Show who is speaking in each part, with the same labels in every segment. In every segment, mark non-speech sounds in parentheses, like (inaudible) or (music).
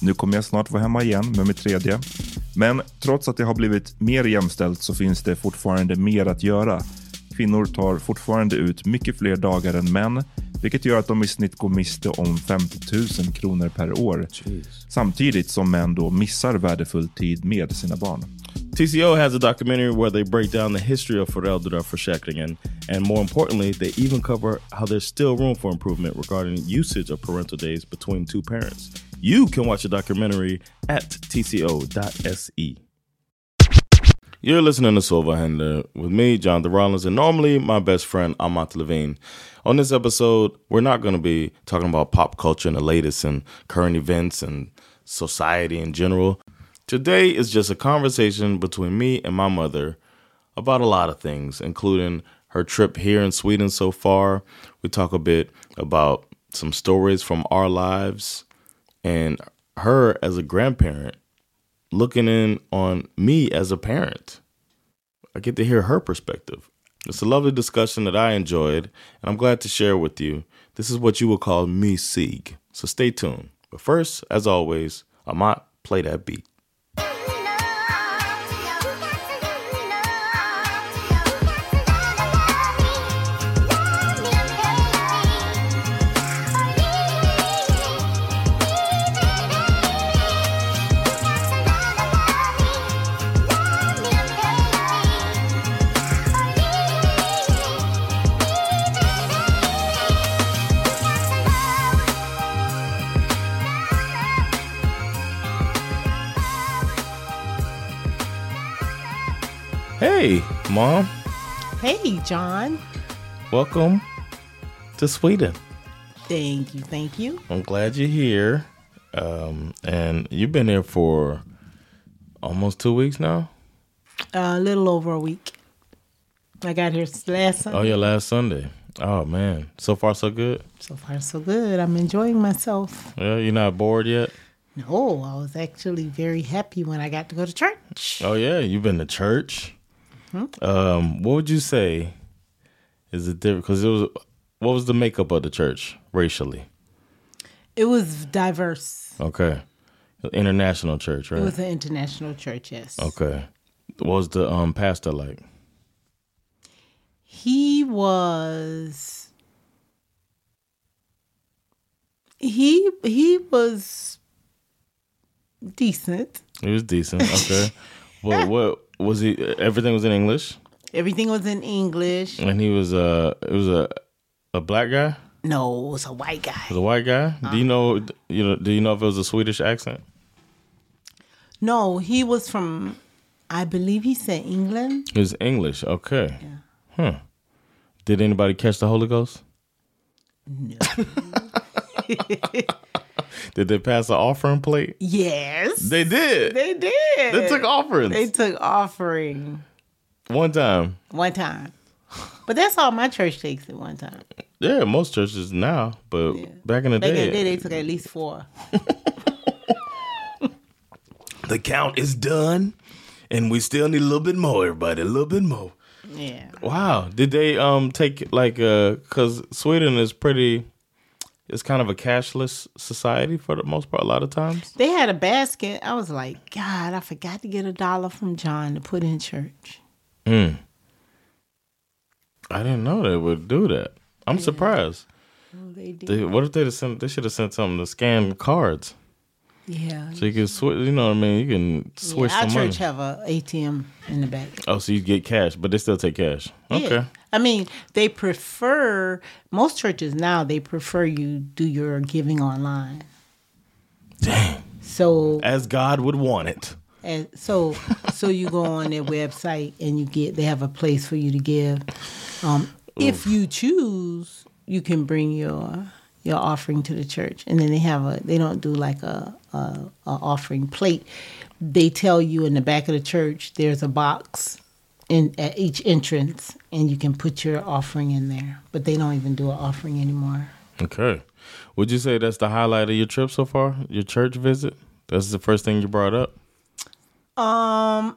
Speaker 1: nu kommer jag snart vara hemma igen med mitt tredje. Men trots att det har blivit mer jämställt så finns det fortfarande mer att göra. Kvinnor tar fortfarande ut mycket fler dagar än män, vilket gör att de i snitt går miste om 50 000 kronor per år. Samtidigt som män då missar värdefull tid med sina barn.
Speaker 2: TCO has a documentary where they break down the history of föräldraförsäkringen and more importantly, they even cover how there's still room for improvement regarding usage of parental days between two parents. You can watch the documentary at tco.se. You're listening to Silverhander with me, Jonathan Rollins, and normally my best friend, Amat Levin. On this episode, we're not going to be talking about pop culture and the latest and current events and society in general. Today is just a conversation between me and my mother about a lot of things, including her trip here in Sweden so far. We talk a bit about some stories from our lives and her as a grandparent looking in on me as a parent. I get to hear her perspective. It's a lovely discussion that I enjoyed, and I'm glad to share with you. This is what you would call me Sieg. So stay tuned. But first, as always, I might play that beat. Mom.
Speaker 3: Hey, Jon.
Speaker 2: Welcome to Sweden.
Speaker 3: Thank you. Thank you.
Speaker 2: I'm glad you're here. Um, and you've been here for almost two weeks now.
Speaker 3: a little over a week. I got here last Sunday.
Speaker 2: Oh, yeah, last Sunday. Oh, man. So far, so good.
Speaker 3: So far, so good. I'm enjoying myself.
Speaker 2: Yeah, you're not bored yet?
Speaker 3: No, I was actually very happy when I got to go to church.
Speaker 2: Oh, yeah. You've been to church. Um, what would you say is it different? Because it was, what was the makeup of the church racially?
Speaker 3: It was diverse.
Speaker 2: Okay. International church, right?
Speaker 3: It was an international church, yes.
Speaker 2: Okay. What was the um pastor like?
Speaker 3: He was he he was decent.
Speaker 2: He was decent. Okay. well, (laughs) what was he? Everything was in English,
Speaker 3: Everything was in English.
Speaker 2: and he was uh, it was a a black guy.
Speaker 3: No, it was a white guy.
Speaker 2: It was a white guy. Do you know? You know? Do you know if it was a Swedish accent?
Speaker 3: No, he was from I believe he said England.
Speaker 2: It was English. Okay. Huh. Did anybody catch the Holy Ghost?
Speaker 3: No. (laughs)
Speaker 2: Did they pass the offering plate?
Speaker 3: yes.
Speaker 2: They did.
Speaker 3: They did.
Speaker 2: They took offerings.
Speaker 3: They took offering
Speaker 2: One time.
Speaker 3: one time. But that's all my church takes at one time.
Speaker 2: Yeah, most churches now, but back in the
Speaker 3: Back in the day, they took at least four. (laughs)
Speaker 2: the count is done, and we still need a little bit more, everybody, a little bit more.
Speaker 3: Yeah.
Speaker 2: Wow, did they um take like uh because Sweden is pretty, it's kind of a cashless society for the most part. A lot of times,
Speaker 3: They had a basket. I was like, God, I forgot to get a dollar from Jon to put in church. Hmm.
Speaker 2: I didn't know they would do that. I'm surprised.
Speaker 3: Oh, they did.
Speaker 2: They, what if they sent? They should have sent something to scan cards
Speaker 3: yeah.
Speaker 2: so you can switch. You know what I mean? You can switch
Speaker 3: yeah, our
Speaker 2: some money.
Speaker 3: church have a ATM in the back.
Speaker 2: Oh, so you get cash, but they still take cash. Okay.
Speaker 3: Yeah. I mean, they prefer most churches now. They prefer you do your giving online.
Speaker 2: Dang.
Speaker 3: So
Speaker 2: As God would want it.
Speaker 3: And so so you go on their website and you get they have a place for you to give. Um, if you choose, you can bring your your offering to the church, and then they have a they don't do like a, a, a offering plate. They tell you in the back of the church there's a box in at each entrance, and you can put your offering in there. But they don't even do an offering anymore.
Speaker 2: Okay. Would you say that's the highlight of your trip so far? Your church visit? That's the first thing you brought up?
Speaker 3: Um,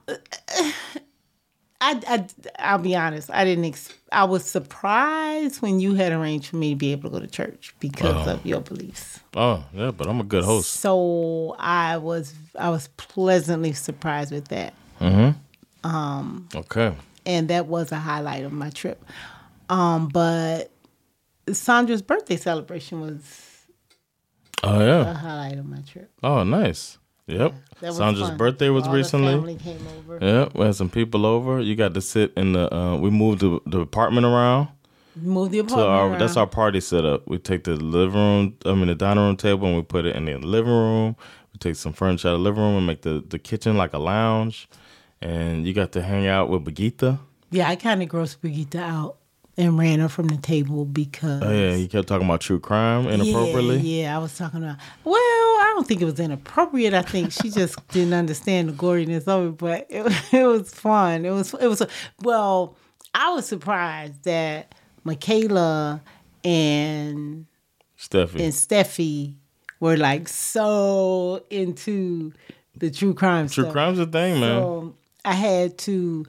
Speaker 3: I, I, I'll be honest. I didn't. Ex- I was surprised when you had arranged for me to be able to go to church because of your beliefs.
Speaker 2: Oh, yeah, but I'm a good host.
Speaker 3: So I was, I was pleasantly surprised with that, Hmm. Um.
Speaker 2: Okay.
Speaker 3: and that was a highlight of my trip. Um, but Sandra's birthday celebration was
Speaker 2: Oh,
Speaker 3: a
Speaker 2: yeah.
Speaker 3: highlight of my trip.
Speaker 2: Oh, nice. Yep. Sandra's
Speaker 3: fun.
Speaker 2: birthday was
Speaker 3: All
Speaker 2: recently.
Speaker 3: family came over.
Speaker 2: Yeah, we had some people over. You got to sit in the. Uh, we moved the, the apartment around
Speaker 3: Move the apartment
Speaker 2: our.
Speaker 3: around.
Speaker 2: That's our party setup. We take the living room. I mean, the dining room table, and we put it in the living room. We take some furniture out of the living room and make the the kitchen like a lounge. And you got to hang out with Bagita.
Speaker 3: Yeah, I kind of grossed Brigitte out and ran her from the table because.
Speaker 2: Oh yeah, he kept talking about true crime inappropriately.
Speaker 3: Yeah, yeah, I was talking about. Well, I don't think it was inappropriate. I think she just (laughs) didn't understand the goriness of it, but it, (laughs) it was fun. It was. It was. Well, I was surprised that Michaela and
Speaker 2: Steffi.
Speaker 3: and Steffi were like so into the true crime
Speaker 2: true
Speaker 3: stuff.
Speaker 2: crime's a thing, man.
Speaker 3: So I had to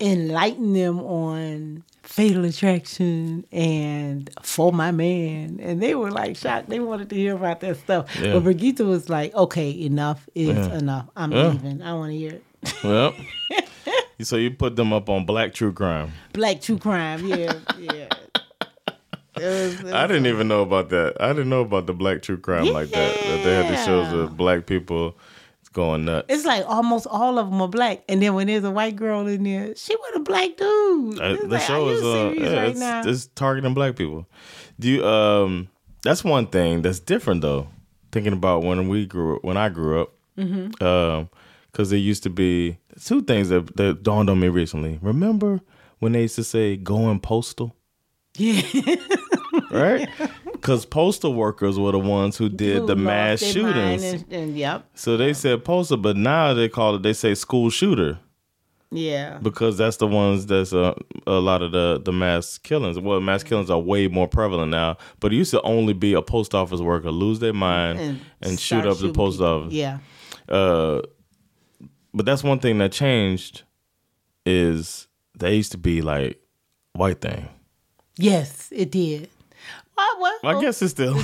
Speaker 3: enlighten them on Fatal Attraction and For My Man. And they were like shocked. They wanted to hear about that stuff.
Speaker 2: Yeah.
Speaker 3: But Brigitte was like, okay, enough is
Speaker 2: Yeah.
Speaker 3: enough. I'm
Speaker 2: Yeah.
Speaker 3: leaving. I want to hear it.
Speaker 2: Well, (laughs) so you put them up on Black True Crime.
Speaker 3: Black true crime. Yeah, yeah. It was- it
Speaker 2: I didn't even know about that. I didn't know about the Black True Crime like that. That they had these shows
Speaker 3: Yeah.
Speaker 2: of black people going nuts.
Speaker 3: It's like almost all of them are black, and then when there's a white girl in there, she with a black dude.
Speaker 2: Uh,
Speaker 3: It's
Speaker 2: the
Speaker 3: like,
Speaker 2: show is uh, yeah,
Speaker 3: right
Speaker 2: it's,
Speaker 3: now?
Speaker 2: it's targeting black people. Do you um that's one thing that's different though. Thinking about when we grew when I grew up,
Speaker 3: Mm-hmm.
Speaker 2: um, because there used to be two things that, that dawned on me recently. Remember when they used to say "going postal"? (laughs)
Speaker 3: yeah.
Speaker 2: right? (laughs) Because postal workers were the ones who did
Speaker 3: Who
Speaker 2: the mass shootings.
Speaker 3: And, and yep,
Speaker 2: so they said postal, but now they call it. They say school shooter
Speaker 3: yeah.
Speaker 2: because that's the ones that's uh, a lot of the the mass killings. Well, mass killings are way more prevalent now. But it used to only be a post office worker lose their mind and, shoot up the post
Speaker 3: people.
Speaker 2: office.
Speaker 3: Yeah,
Speaker 2: Uh, but that's one thing that changed is they used to be like white thing.
Speaker 3: yes, it did. Well, well,
Speaker 2: I guess it's (laughs) still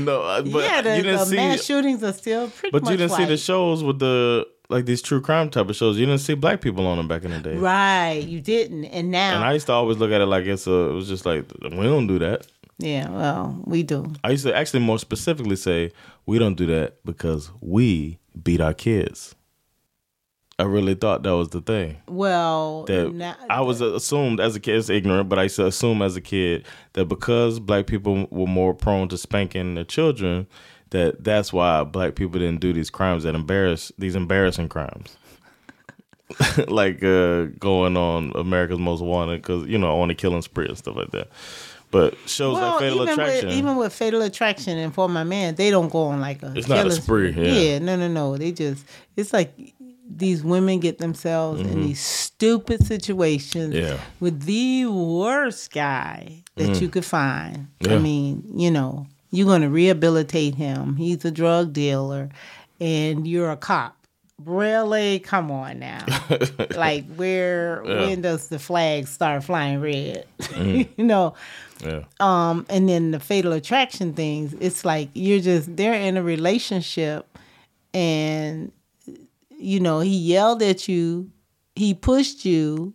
Speaker 2: no, uh, but
Speaker 3: yeah, the,
Speaker 2: you didn't
Speaker 3: the
Speaker 2: see.
Speaker 3: mass shootings are still pretty
Speaker 2: But you didn't see the shows with the like these true crime type of shows. You didn't see black people on them back in the day.
Speaker 3: Right, you didn't, and now,
Speaker 2: And I used to always look at it like it's a. It was just like we don't do that.
Speaker 3: yeah, well, we do.
Speaker 2: I used to actually more specifically say we don't do that because we beat our kids. I really thought that was the thing.
Speaker 3: Well,
Speaker 2: That I was assumed as a kid, it's ignorant, but I used to assume as a kid that because black people were more prone to spanking their children, that that's why black people didn't do these crimes that embarrass these embarrassing crimes. (laughs) like uh, going on America's Most Wanted because you know on a killing spree and stuff like that. But shows
Speaker 3: well,
Speaker 2: like Fatal
Speaker 3: even
Speaker 2: Attraction,
Speaker 3: with even with Fatal Attraction and For My Man, they don't go on like a.
Speaker 2: It's not a spree, yeah.
Speaker 3: no, no, no. They just it's like these women get themselves in these stupid situations
Speaker 2: Mm-hmm. Yeah.
Speaker 3: with the worst guy that you could find. I
Speaker 2: Mm.
Speaker 3: Mean, you know, you're going to rehabilitate him. He's a drug dealer, and you're a cop. Really, come on now. (laughs) like where when does the flag start flying red?
Speaker 2: Mm. (laughs)
Speaker 3: you know,
Speaker 2: yeah,
Speaker 3: um, and then the fatal attraction things, it's like you're just they're in a relationship and you know, he yelled at you, he pushed you,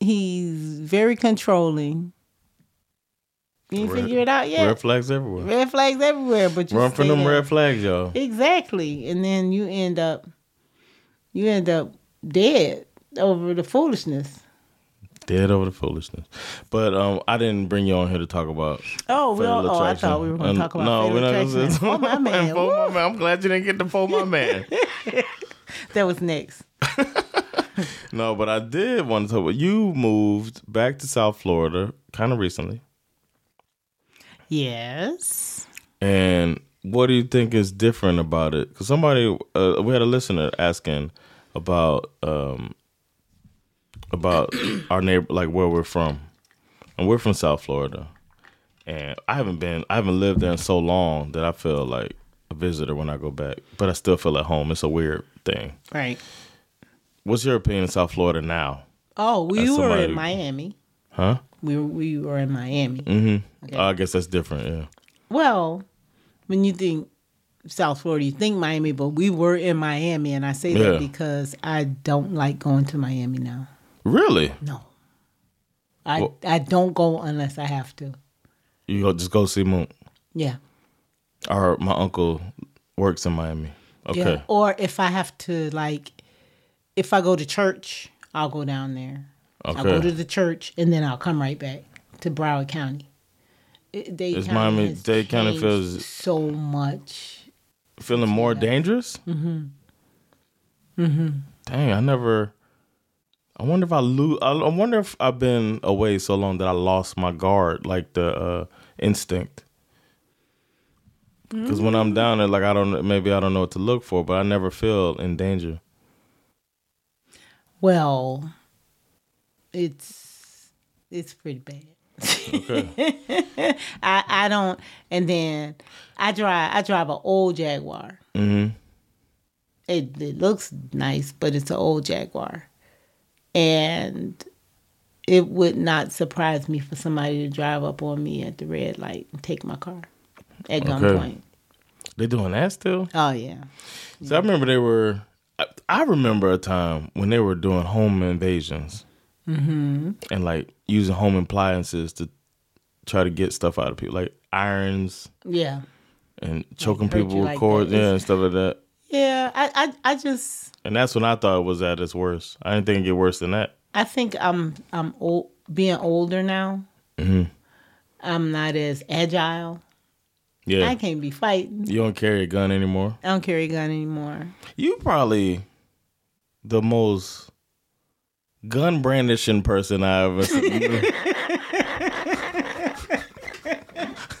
Speaker 3: he's very controlling. You
Speaker 2: Red-
Speaker 3: figure it out yet.
Speaker 2: red flags everywhere.
Speaker 3: Red flags everywhere, but you
Speaker 2: Run from them red flags, y'all.
Speaker 3: Exactly. And then you end up you end up dead over the foolishness.
Speaker 2: Dead over the foolishness. But um, I didn't bring you on here to talk about.
Speaker 3: Oh, we all, oh I thought we were going to talk about
Speaker 2: no, we're not gonna say-
Speaker 3: Oh, my (laughs) man.
Speaker 2: My Man. I'm glad you didn't get to fold my man. (laughs)
Speaker 3: That was next. (laughs)
Speaker 2: no, but I did want to talk about you moved back to South Florida kind of recently.
Speaker 3: Yes.
Speaker 2: And what do you think is different about it? Because somebody, uh, we had a listener asking about um, about our neighbor, like where we're from, and we're from South Florida. And I haven't been, I haven't lived there in so long that I feel like a visitor when I go back, but I still feel at home. It's a weird thing.
Speaker 3: Right.
Speaker 2: What's your opinion of South Florida now?
Speaker 3: Oh, we
Speaker 2: As
Speaker 3: were
Speaker 2: somebody-
Speaker 3: in Miami.
Speaker 2: Huh?
Speaker 3: We were, we were in Miami.
Speaker 2: Mm-hmm. I guess that's different. Yeah.
Speaker 3: Well, when you think South Florida, you think Miami, but we were in Miami, and I say
Speaker 2: Yeah.
Speaker 3: that because I don't like going to Miami now.
Speaker 2: Really?
Speaker 3: No. I
Speaker 2: Well-
Speaker 3: I don't go unless I have to.
Speaker 2: You go just go see Moon.
Speaker 3: Yeah.
Speaker 2: Or my uncle works in Miami. Okay.
Speaker 3: Yeah. Or if I have to, like, if I go to church, I'll go down there. Okay. I'll go to the church and then I'll come right back to Broward County. It, Dade
Speaker 2: Is
Speaker 3: County
Speaker 2: Miami- Dade County feels-
Speaker 3: so much.
Speaker 2: Feeling more dangerous? Mm-hmm. Mm-hmm. Dang, I never. I wonder if I lose. I I wonder if I've been away so long that I lost my guard, like the uh, instinct. Because when I'm down there, like I don't, maybe I don't know what to look for, but I never feel in danger.
Speaker 3: Well, it's it's pretty bad.
Speaker 2: Okay. (laughs)
Speaker 3: I I don't, and then I drive I drive an old Jaguar.
Speaker 2: mm-hmm.
Speaker 3: It it looks nice, but it's an old Jaguar, and it would not surprise me for somebody to drive up on me at the red light and take my car at gunpoint.
Speaker 2: They doing that still?
Speaker 3: Oh yeah,
Speaker 2: So I remember they were. I, I remember a time when they were doing home invasions
Speaker 3: Mm-hmm.
Speaker 2: and like using home appliances to try to get stuff out of people, like irons
Speaker 3: yeah,
Speaker 2: and choking people with
Speaker 3: like
Speaker 2: cords,
Speaker 3: that.
Speaker 2: yeah, and stuff like that.
Speaker 3: yeah. I I, I just
Speaker 2: And that's when I thought it was at its worst. I didn't think it get worse than that.
Speaker 3: I think I'm I'm old, being older now.
Speaker 2: Mm-hmm.
Speaker 3: I'm not as agile.
Speaker 2: Yeah,
Speaker 3: I can't be fighting.
Speaker 2: you don't carry a gun anymore.
Speaker 3: I don't carry a gun anymore.
Speaker 2: You probably the most gun brandishing person I ever seen.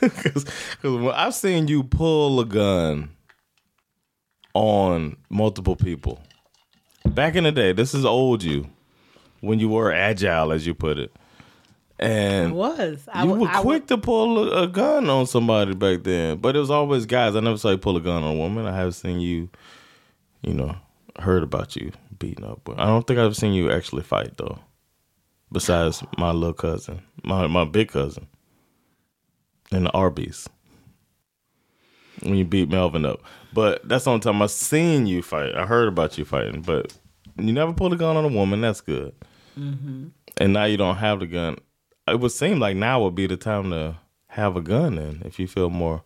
Speaker 2: Because (laughs) I've seen you pull a gun on multiple people. Back in the day, this is old you, when you were agile, as you put it.
Speaker 3: I
Speaker 2: And
Speaker 3: was. I,
Speaker 2: you were
Speaker 3: I
Speaker 2: quick to pull a, a gun on somebody back then, but it was always guys. I never saw you pull a gun on a woman. I have seen you, you know, heard about you beating up. But I don't think I've seen you actually fight though. Besides my little cousin, my my big cousin, in the Arby's. when you beat Melvin up. But that's the only time I seen you fight. I heard about you fighting, but you never pulled a gun on a woman. That's good. Mm-hmm. And now you don't have the gun. It would seem like now would be the time to have a gun. Then, if you feel more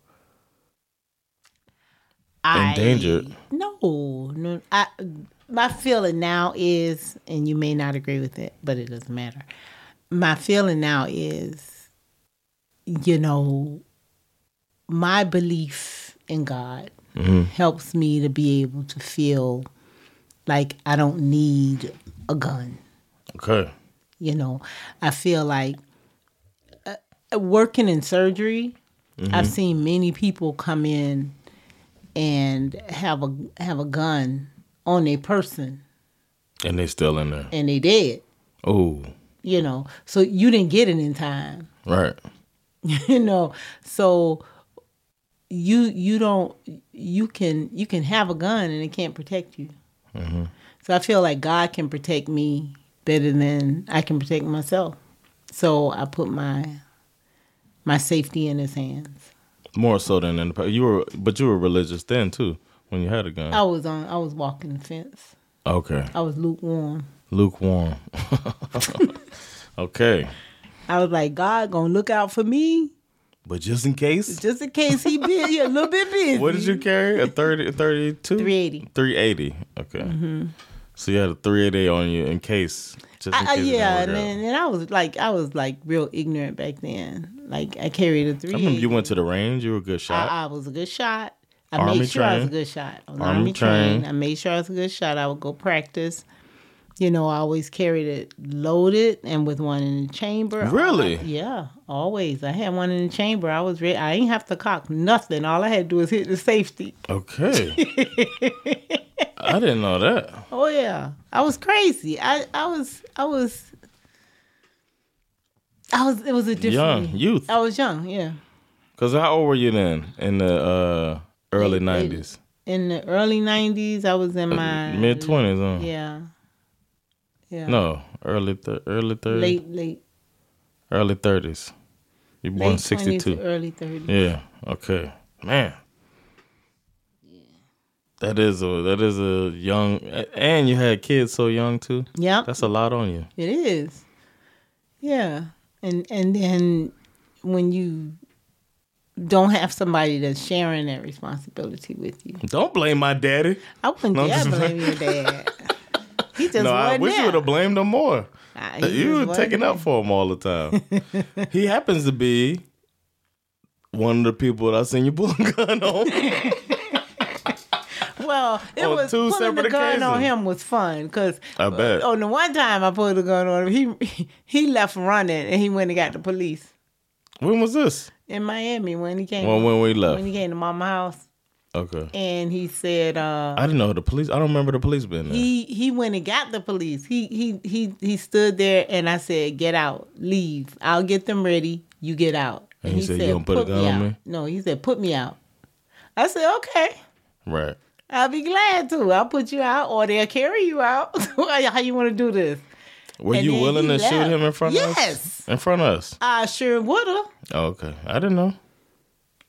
Speaker 2: endangered.
Speaker 3: No, no. I my feeling now is, and you may not agree with it, but it doesn't matter. My feeling now is, you know, my belief in God mm-hmm. helps me to be able to feel like I don't need a gun.
Speaker 2: Okay.
Speaker 3: You know, I feel like uh, working in surgery, I've seen many people come in and have a have a gun on a person
Speaker 2: And they still in there.
Speaker 3: and they dead.
Speaker 2: Oh,
Speaker 3: You know, so you didn't get it in time.
Speaker 2: right. (laughs)
Speaker 3: you know, so you you don't you can you can have a gun and it can't protect you. So I feel like God can protect me better than I can protect myself. So I put my my safety in His hands.
Speaker 2: More so than in the past. You were, but you were religious then too when you had a gun.
Speaker 3: I was on I was walking the fence.
Speaker 2: Okay.
Speaker 3: I was lukewarm.
Speaker 2: Lukewarm. (laughs) okay.
Speaker 3: I was like, God gonna look out for me
Speaker 2: But just in case.
Speaker 3: just in case he be he a little bit busy.
Speaker 2: What did you carry? A 30, 32?
Speaker 3: 380.
Speaker 2: 380. Okay. Mm-hmm. So you had a 380 on you in case. Just in
Speaker 3: I,
Speaker 2: case
Speaker 3: yeah, and, then, and I was like, I was like real ignorant back then. Like I carried a three.
Speaker 2: I remember you went to the range. You were a good shot.
Speaker 3: I, I was a good shot. I
Speaker 2: Army
Speaker 3: made sure I was a good shot. I was
Speaker 2: Army
Speaker 3: army, trained.
Speaker 2: trained.
Speaker 3: I made sure I was a good shot. I would go practice. You know, I always carried it loaded and with one in the chamber.
Speaker 2: Really?
Speaker 3: yeah, always. I had one in the chamber. I was ready. I ain't have to cock nothing. All I had to do was hit the safety.
Speaker 2: okay. (laughs) I didn't know that.
Speaker 3: Oh yeah, I was crazy. I I was I was. I was. It was a different
Speaker 2: Young, youth.
Speaker 3: I was young. Yeah.
Speaker 2: Because how old were you then in the uh, early 90s?
Speaker 3: In the early '90s, I was in my
Speaker 2: Uh, Mid 20s, huh?
Speaker 3: Yeah. Yeah.
Speaker 2: No, early th- early 30s.
Speaker 3: Late, late,
Speaker 2: Early 30s. You born 62.
Speaker 3: early 30s.
Speaker 2: Yeah. Okay. Man. Yeah. That is a that is a young and you had kids so young too.
Speaker 3: Yeah.
Speaker 2: That's a lot on you.
Speaker 3: It is. Yeah. And and then when you don't have somebody that's sharing that responsibility with you.
Speaker 2: Don't blame my daddy.
Speaker 3: I wouldn't
Speaker 2: No,
Speaker 3: dare blame your dad. He just
Speaker 2: no, I wish you would have blamed him more.
Speaker 3: Nah,
Speaker 2: you were taking up for him all the time. he happens to be one of the people that I seen you pull a gun on. (laughs)
Speaker 3: Well, it
Speaker 2: On
Speaker 3: was
Speaker 2: two
Speaker 3: pulling the gun on him was fun because
Speaker 2: I bet.
Speaker 3: on the one time I pulled the gun on him, he he left running and he went and got the police
Speaker 2: when was this?
Speaker 3: in Miami when he came
Speaker 2: When when we left?
Speaker 3: when he came to mama house
Speaker 2: Okay.
Speaker 3: and he said uh
Speaker 2: I didn't know the police. I don't remember the police being there.
Speaker 3: he he went and got the police. He he he he stood there and I said, "Get out, leave. I'll get them ready. You get out."
Speaker 2: And he said, "You gonna put a gun on
Speaker 3: out."
Speaker 2: me?"
Speaker 3: No, he said, "Put me out." I said, "Okay."
Speaker 2: right.
Speaker 3: I'll be glad to. I'll put you out, or they'll carry you out. (laughs) How you want to do this?
Speaker 2: Were
Speaker 3: And
Speaker 2: you willing to shoot him in front of us?
Speaker 3: Yes.
Speaker 2: In front of us.
Speaker 3: I sure woulda.
Speaker 2: Oh, okay. I didn't know.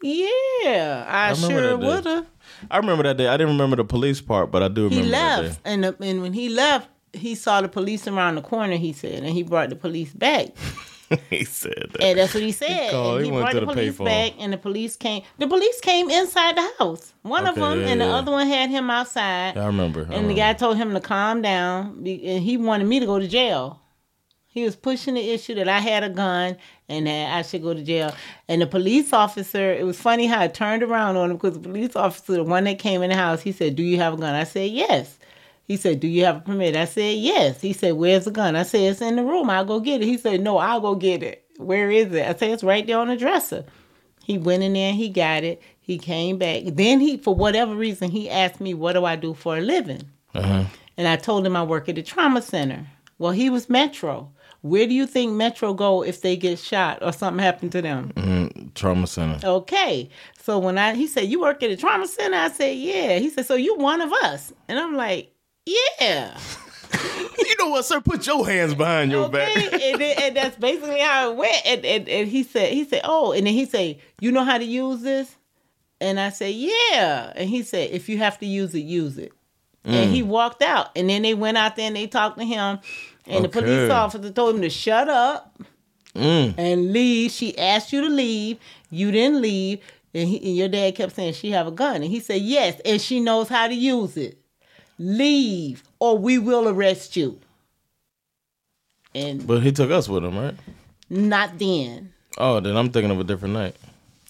Speaker 3: Yeah, I,
Speaker 2: remember
Speaker 3: sure
Speaker 2: that day.
Speaker 3: woulda.
Speaker 2: I remember that day. I didn't remember the police part, but I do
Speaker 3: He
Speaker 2: remember that
Speaker 3: left, and the, and when he left, he saw the police around the corner. He said, and he brought the police back. (laughs)
Speaker 2: he said that.
Speaker 3: And that's what he said.
Speaker 2: called,
Speaker 3: and
Speaker 2: he
Speaker 3: he, brought the
Speaker 2: the
Speaker 3: police back, and the police came. The police came inside the house. One of them,
Speaker 2: yeah,
Speaker 3: and the
Speaker 2: yeah.
Speaker 3: other one had him outside.
Speaker 2: Yeah, I remember. I
Speaker 3: And the guy told him to calm down, and he wanted me to go to jail. He was pushing the issue that I had a gun and that I should go to jail. And the police officer, it was funny how it turned around on him because the police officer, the one that came in the house, he said, "Do you have a gun?" I said, "Yes." He said, "Do you have a permit?" I said, "Yes." He said, "Where's the gun?" I said, "It's in the room. I'll go get it." He said, "No, I'll go get it. Where is it?" I said, "It's right there on the dresser." He went in there, he got it. He came back. Then he, for whatever reason, he asked me, "What do I do for a living?"
Speaker 2: Uh-huh.
Speaker 3: And I told him I work at the trauma center. Well, he was Metro. Where do you think Metro go if they get shot or something happened to them?
Speaker 2: Mm, trauma center.
Speaker 3: Okay. So when I he said, You work at a trauma center? I said, Yeah. He said, So you one of us. And I'm like, Yeah. (laughs)
Speaker 2: you know what, sir? Put your hands behind your
Speaker 3: Okay.
Speaker 2: back.
Speaker 3: and, then, and that's basically how it went. And, and, and he said, he said, Oh, and then he said, You know how to use this? And I said, Yeah. And he said, If you have to use it, use it. And he walked out. And then they went out there and they talked to him. And the police officer told him to shut up mm. and leave. She asked you to leave. You didn't leave. And, he, and your dad kept saying, She have a gun. And he said, Yes. And she knows how to use it. Leave or we will arrest you. And
Speaker 2: But he took us with him, right?
Speaker 3: not then.
Speaker 2: Oh, then I'm thinking of a different night.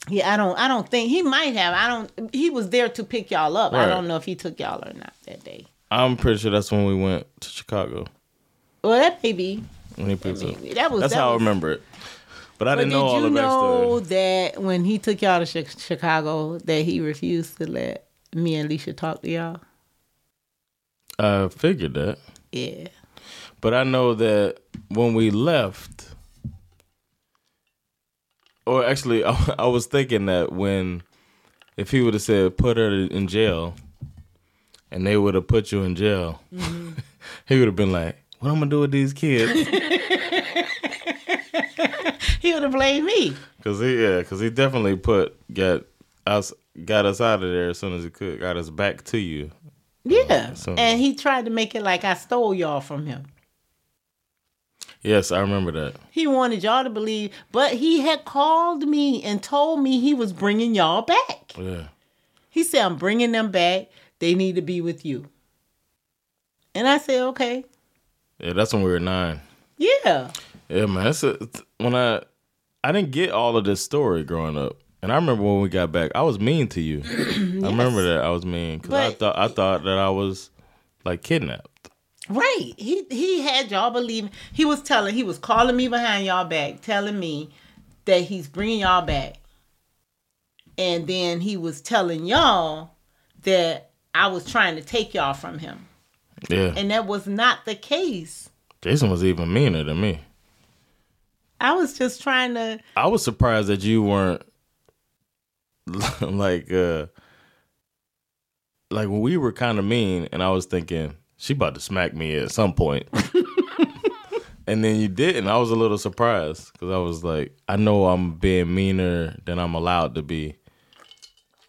Speaker 3: Yeah, I don't. I don't think he might have. I don't. He was there to pick y'all up. I don't know if he took y'all or not that day.
Speaker 2: I'm pretty sure that's when we went to Chicago
Speaker 3: Well, that may be.
Speaker 2: when he up.
Speaker 3: Maybe. That was.
Speaker 2: That's
Speaker 3: that
Speaker 2: how I remember it. But I didn't
Speaker 3: did
Speaker 2: know all
Speaker 3: you
Speaker 2: the
Speaker 3: know
Speaker 2: backstory.
Speaker 3: that when he took y'all to Chi- Chicago, that he refused to let me and Alicia talk to y'all?
Speaker 2: I figured that.
Speaker 3: Yeah.
Speaker 2: But I know that when we left, or actually, I, (laughs) I was thinking that when, if he would have said put her in jail, and they would have put you in jail, mm-hmm. (laughs) he would have been like, "What I'm gonna do with these kids?" (laughs)
Speaker 3: He would have blamed me.
Speaker 2: Because he, yeah, because he definitely put got us got us out of there as soon as he could, got us back to you.
Speaker 3: Yeah.
Speaker 2: Uh, so-
Speaker 3: and he tried to make it like I stole y'all from him.
Speaker 2: Yes, I remember that.
Speaker 3: He wanted y'all to believe, but he had called me and told me he was bringing y'all back.
Speaker 2: Yeah,
Speaker 3: He said, I'm bringing them back. They need to be with you. And I said, okay.
Speaker 2: Yeah, that's when we were nine.
Speaker 3: Yeah.
Speaker 2: Yeah, man. That's a, when I I didn't get all of this story growing up, and I remember when we got back, I was mean to you. (clears throat) I remember that I was mean because I thought I thought that I was like kidnapped.
Speaker 3: Right. He he had y'all believe He was telling, he was calling me behind y'all back, telling me that he's bringing y'all back. And then he was telling y'all that I was trying to take y'all from him.
Speaker 2: Yeah,
Speaker 3: And that was not the case.
Speaker 2: Jason was even meaner than me.
Speaker 3: I was just trying to
Speaker 2: I was surprised that you weren't (laughs) like uh like when we were kind of mean, and I was thinking she about to smack me at some point. (laughs) and then you didn't. I was a little surprised because I was like, I know I'm being meaner than I'm allowed to be.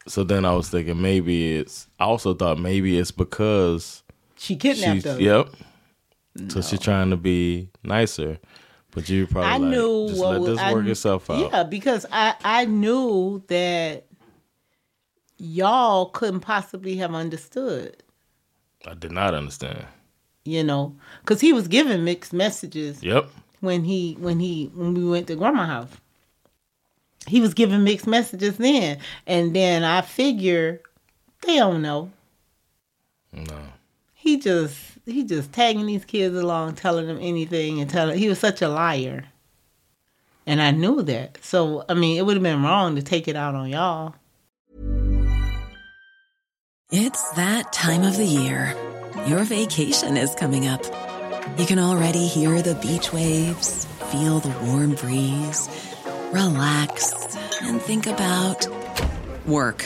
Speaker 2: So then I was thinking maybe it's. I also thought maybe it's because
Speaker 3: she kidnapped
Speaker 2: she's.
Speaker 3: us.
Speaker 2: Yep. So she's trying to be nicer, but you probably
Speaker 3: I
Speaker 2: like,
Speaker 3: knew
Speaker 2: just
Speaker 3: what
Speaker 2: let this
Speaker 3: I
Speaker 2: work itself out.
Speaker 3: Yeah, because I I knew that y'all couldn't possibly have understood.
Speaker 2: I did not understand.
Speaker 3: You know, because he was giving mixed messages
Speaker 2: Yep.
Speaker 3: when he when he when we went to grandma house. He was giving mixed messages then, and then I figure they don't know.
Speaker 2: No.
Speaker 3: He just he just tagging these kids along, telling them anything, and telling he was such a liar. And I knew that. So I mean, it would have been wrong to take it out on y'all.
Speaker 4: It's that time of the year. Your vacation is coming up. You can already hear the beach waves, feel the warm breeze, relax, and think about work.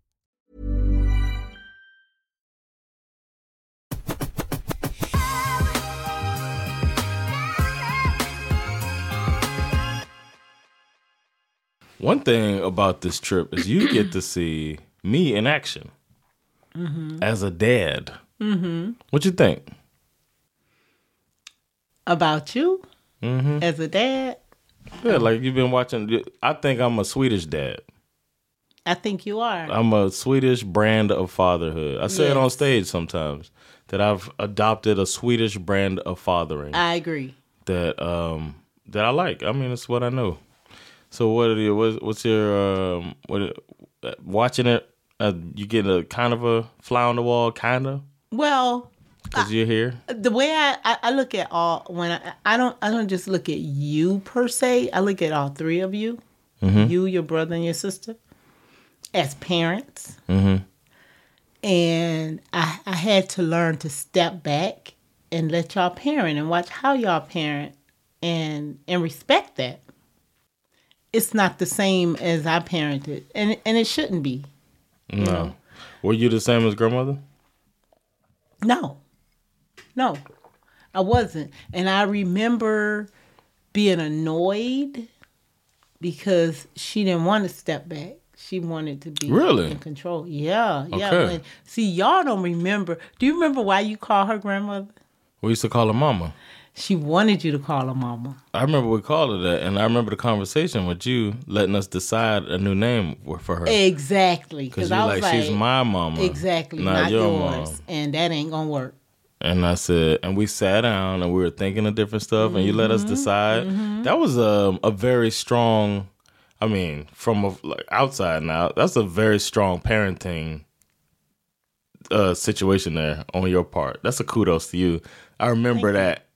Speaker 2: One thing about this trip is you get to see me in action as a dad. Mm-hmm. What you think?
Speaker 3: About you as a dad,
Speaker 2: Yeah, like you've been watching. I think I'm a Swedish dad.
Speaker 3: I think you are.
Speaker 2: I'm a Swedish brand of fatherhood. I say it on stage sometimes that I've adopted a Swedish brand of fathering
Speaker 3: I agree.
Speaker 2: that um that I like. I mean, it's what I know. So what are? What's, what's your um what? Watching it, uh, you get a kind of a fly on the wall, kind of,
Speaker 3: Well,
Speaker 2: because you're here.
Speaker 3: the way I, I, I look at all when I, I don't I don't just look at you per se. I look at all three of you, you, your brother, and your sister, as parents. And I I had to learn to step back and let y'all parent and watch how y'all parent and and respect that. It's not the same as I parented, and and it shouldn't be.
Speaker 2: No, were you the same as grandmother?
Speaker 3: No, no, I wasn't. And I remember being annoyed because she didn't want to step back. She wanted to be
Speaker 2: Really?
Speaker 3: in control. Yeah, yeah.
Speaker 2: Okay.
Speaker 3: See, y'all don't remember. Do you remember why you call her grandmother?
Speaker 2: We used to call her mama.
Speaker 3: She wanted you to call her mama.
Speaker 2: I remember we called her that, and I remember the conversation with you letting us decide a new name for her.
Speaker 3: Exactly.
Speaker 2: Because
Speaker 3: I
Speaker 2: you're
Speaker 3: was
Speaker 2: like, she's my mama.
Speaker 3: Exactly,
Speaker 2: not,
Speaker 3: not,
Speaker 2: your
Speaker 3: yours. And that ain't gonna work.
Speaker 2: And I said, and we sat down and we were thinking of different stuff, and you let
Speaker 3: Mm-hmm.
Speaker 2: us decide. That was a a very strong. I mean, from a, like outside now, that's a very strong parenting uh, situation there on your part. That's a kudos to you. I remember that.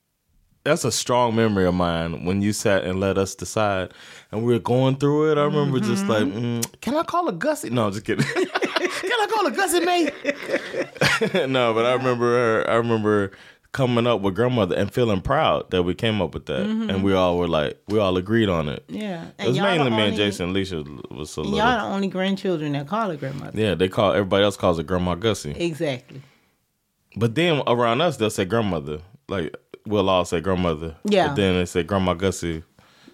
Speaker 2: That's a strong memory of mine when you sat and let us decide, and we were going through it. I remember just
Speaker 3: Mm-hmm.
Speaker 2: like, mm, can I call a Gussie? No, I'm just kidding. (laughs) can I call a Gussie, mate? (laughs) no, but I remember her. I remember coming up with grandmother and feeling proud that we came up with that, and we all were like, we all agreed on it.
Speaker 3: Yeah.
Speaker 2: It was mainly me and Jason. Alicia was so
Speaker 3: and
Speaker 2: little.
Speaker 3: Y'all the only grandchildren that call her grandmother.
Speaker 2: Yeah, they call everybody else calls it Grandma Gussie.
Speaker 3: Exactly.
Speaker 2: But then around us, they'll say grandmother. Like we'll all say grandmother.
Speaker 3: Yeah.
Speaker 2: But then they say Grandma Gussie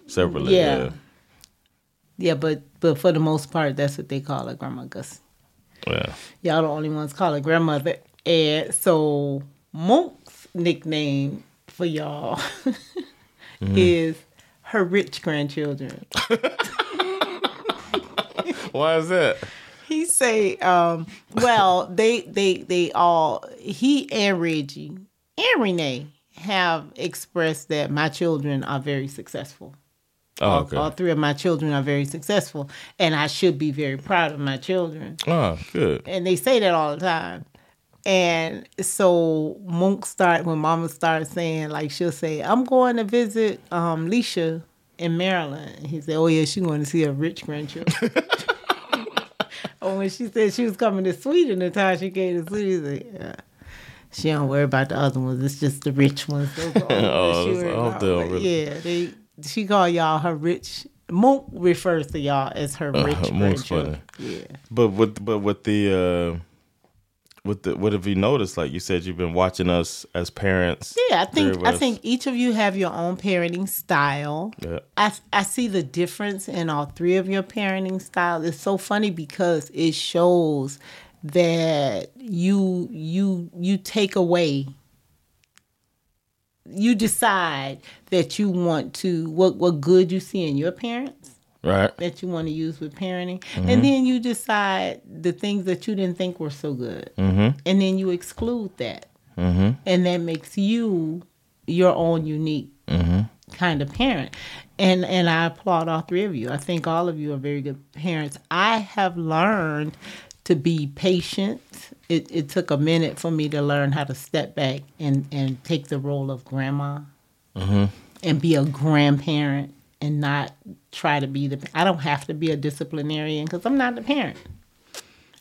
Speaker 2: separately.
Speaker 3: Yeah.
Speaker 2: Yeah.
Speaker 3: Yeah, but but for the most part, that's what they call it, Grandma Gus.
Speaker 2: Yeah.
Speaker 3: Y'all the only ones call it grandmother. And so Monk's nickname for y'all
Speaker 2: Mm-hmm. (laughs)
Speaker 3: is her rich grandchildren. (laughs)
Speaker 2: Why is that?
Speaker 3: He say, um, well, they they they all he and Reggie and Renee have expressed that my children are very successful.
Speaker 2: Oh,
Speaker 3: All-
Speaker 2: okay.
Speaker 3: all three of my children are very successful, and I should be very proud of my children.
Speaker 2: Oh, good.
Speaker 3: and they say that all the time. And so Monk start when Mama starts saying like she'll say, "I'm going to visit um, Leisha in Maryland." And he said, "Oh yeah, she's going to see her rich grandchildren." (laughs) (laughs) or when she said she was coming to Sweden, the time she came to Sweden, he said, yeah. She don't worry about the other ones. It's just the rich ones. Those are (laughs)
Speaker 2: Oh,
Speaker 3: she
Speaker 2: it's
Speaker 3: worry
Speaker 2: all
Speaker 3: about.
Speaker 2: them, really.
Speaker 3: Yeah, they. She call y'all her rich. Monk refers to y'all as her rich
Speaker 2: Uh, Monk's
Speaker 3: grandchildren. Yeah.
Speaker 2: But with but with the uh with the what have you noticed? Like you said, you've been watching us as parents.
Speaker 3: Yeah, I think I think each of you have your own parenting style.
Speaker 2: Yeah.
Speaker 3: I I see the difference in all three of your parenting styles. It's so funny because it shows that you you you take away you decide that you want to what what good you see in your parents
Speaker 2: right.
Speaker 3: that you want to use with parenting
Speaker 2: Mm-hmm.
Speaker 3: and then you decide the things that you didn't think were so good
Speaker 2: Mm-hmm.
Speaker 3: and then you exclude that and that makes you your own unique
Speaker 2: Mm-hmm.
Speaker 3: kind of parent and and i applaud all three of you i think all of you are very good parents i have learned to be patient it, it took a minute for me to learn how to step back and and take the role of grandma mm-hmm. and be a grandparent and not try to be the i don't have to be a disciplinarian because i'm not the parent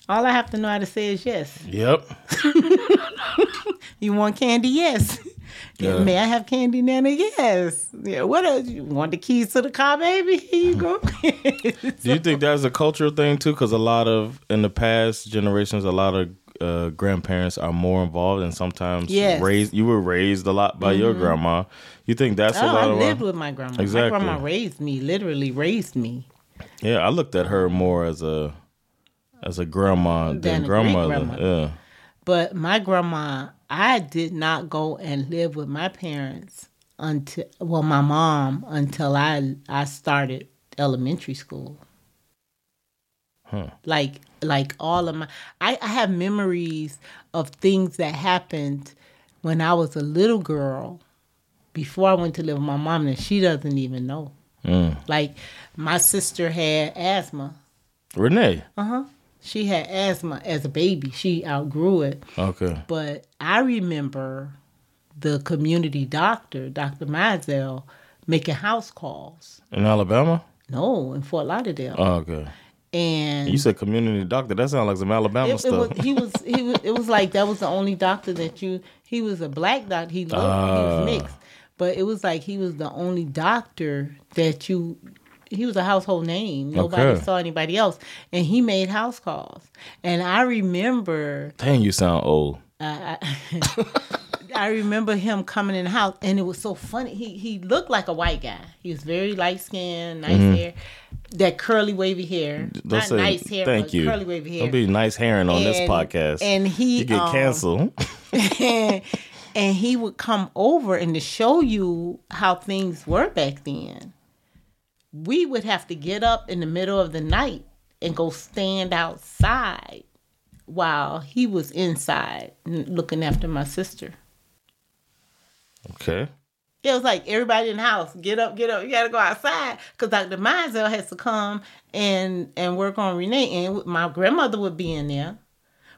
Speaker 3: all i have to know how to say is yes
Speaker 2: Yep. (laughs)
Speaker 3: you want candy? Yes.
Speaker 2: Yeah.
Speaker 3: May I have candy, Nana? Yes. Yeah. What else? You want the keys to the car, baby? (laughs) Here you go. (laughs)
Speaker 2: Do you think that's a cultural thing too? Because a lot of in the past generations, a lot of uh, grandparents are more involved, and sometimes
Speaker 3: Yes. Mm-hmm.
Speaker 2: raised. You were raised a lot by your grandma. You think that's
Speaker 3: oh,
Speaker 2: a lot
Speaker 3: I
Speaker 2: of
Speaker 3: lived with my grandma.
Speaker 2: Exactly.
Speaker 3: My grandma raised me, literally raised me.
Speaker 2: Yeah, I looked at her more as a as a grandma than,
Speaker 3: Than a
Speaker 2: grandmother. Yeah.
Speaker 3: But my grandma, I did not go and live with my parents until well, my mom until I I started elementary school. Like like all of my I, I have memories of things that happened when I was a little girl before I went to live with my mom that she doesn't even know. Like my sister had asthma.
Speaker 2: Renee.
Speaker 3: Uh huh. She had asthma as a baby. She outgrew it.
Speaker 2: Okay.
Speaker 3: But I remember the community doctor, Dr. Mizell, making house calls.
Speaker 2: In Alabama?
Speaker 3: No, in Fort Lauderdale.
Speaker 2: Oh, okay.
Speaker 3: and
Speaker 2: You said community doctor. That sounds like some Alabama
Speaker 3: it, it
Speaker 2: stuff.
Speaker 3: was, he was he was it was like that was the only doctor that you he was a black doctor. He looked he
Speaker 2: Ah.
Speaker 3: was mixed. But it was like he was the only doctor that you he was a household name. Nobody
Speaker 2: Okay.
Speaker 3: saw anybody else. And he made house calls. And I remember
Speaker 2: Dang, you sound old.
Speaker 3: I, I, (laughs) I remember him coming in the house, and it was so funny. He he looked like a white guy. He was very light skinned, nice hair, that curly wavy hair.
Speaker 2: Mm-hmm. Don't
Speaker 3: Not
Speaker 2: say
Speaker 3: nice hair,
Speaker 2: thank
Speaker 3: but
Speaker 2: you.
Speaker 3: curly wavy hair.
Speaker 2: Don't be nice herring on this podcast.
Speaker 3: and he,
Speaker 2: you get
Speaker 3: um,
Speaker 2: canceled.
Speaker 3: and, (laughs) (laughs) and he would come over and to show you how things were back then. We would have to get up in the middle of the night and go stand outside while he was inside looking after my sister.
Speaker 2: okay.
Speaker 3: It was like everybody in the house, get up, get up, you gotta go outside. Cause Dr. Mizell has to come and and work on Renee. And my grandmother would be in there.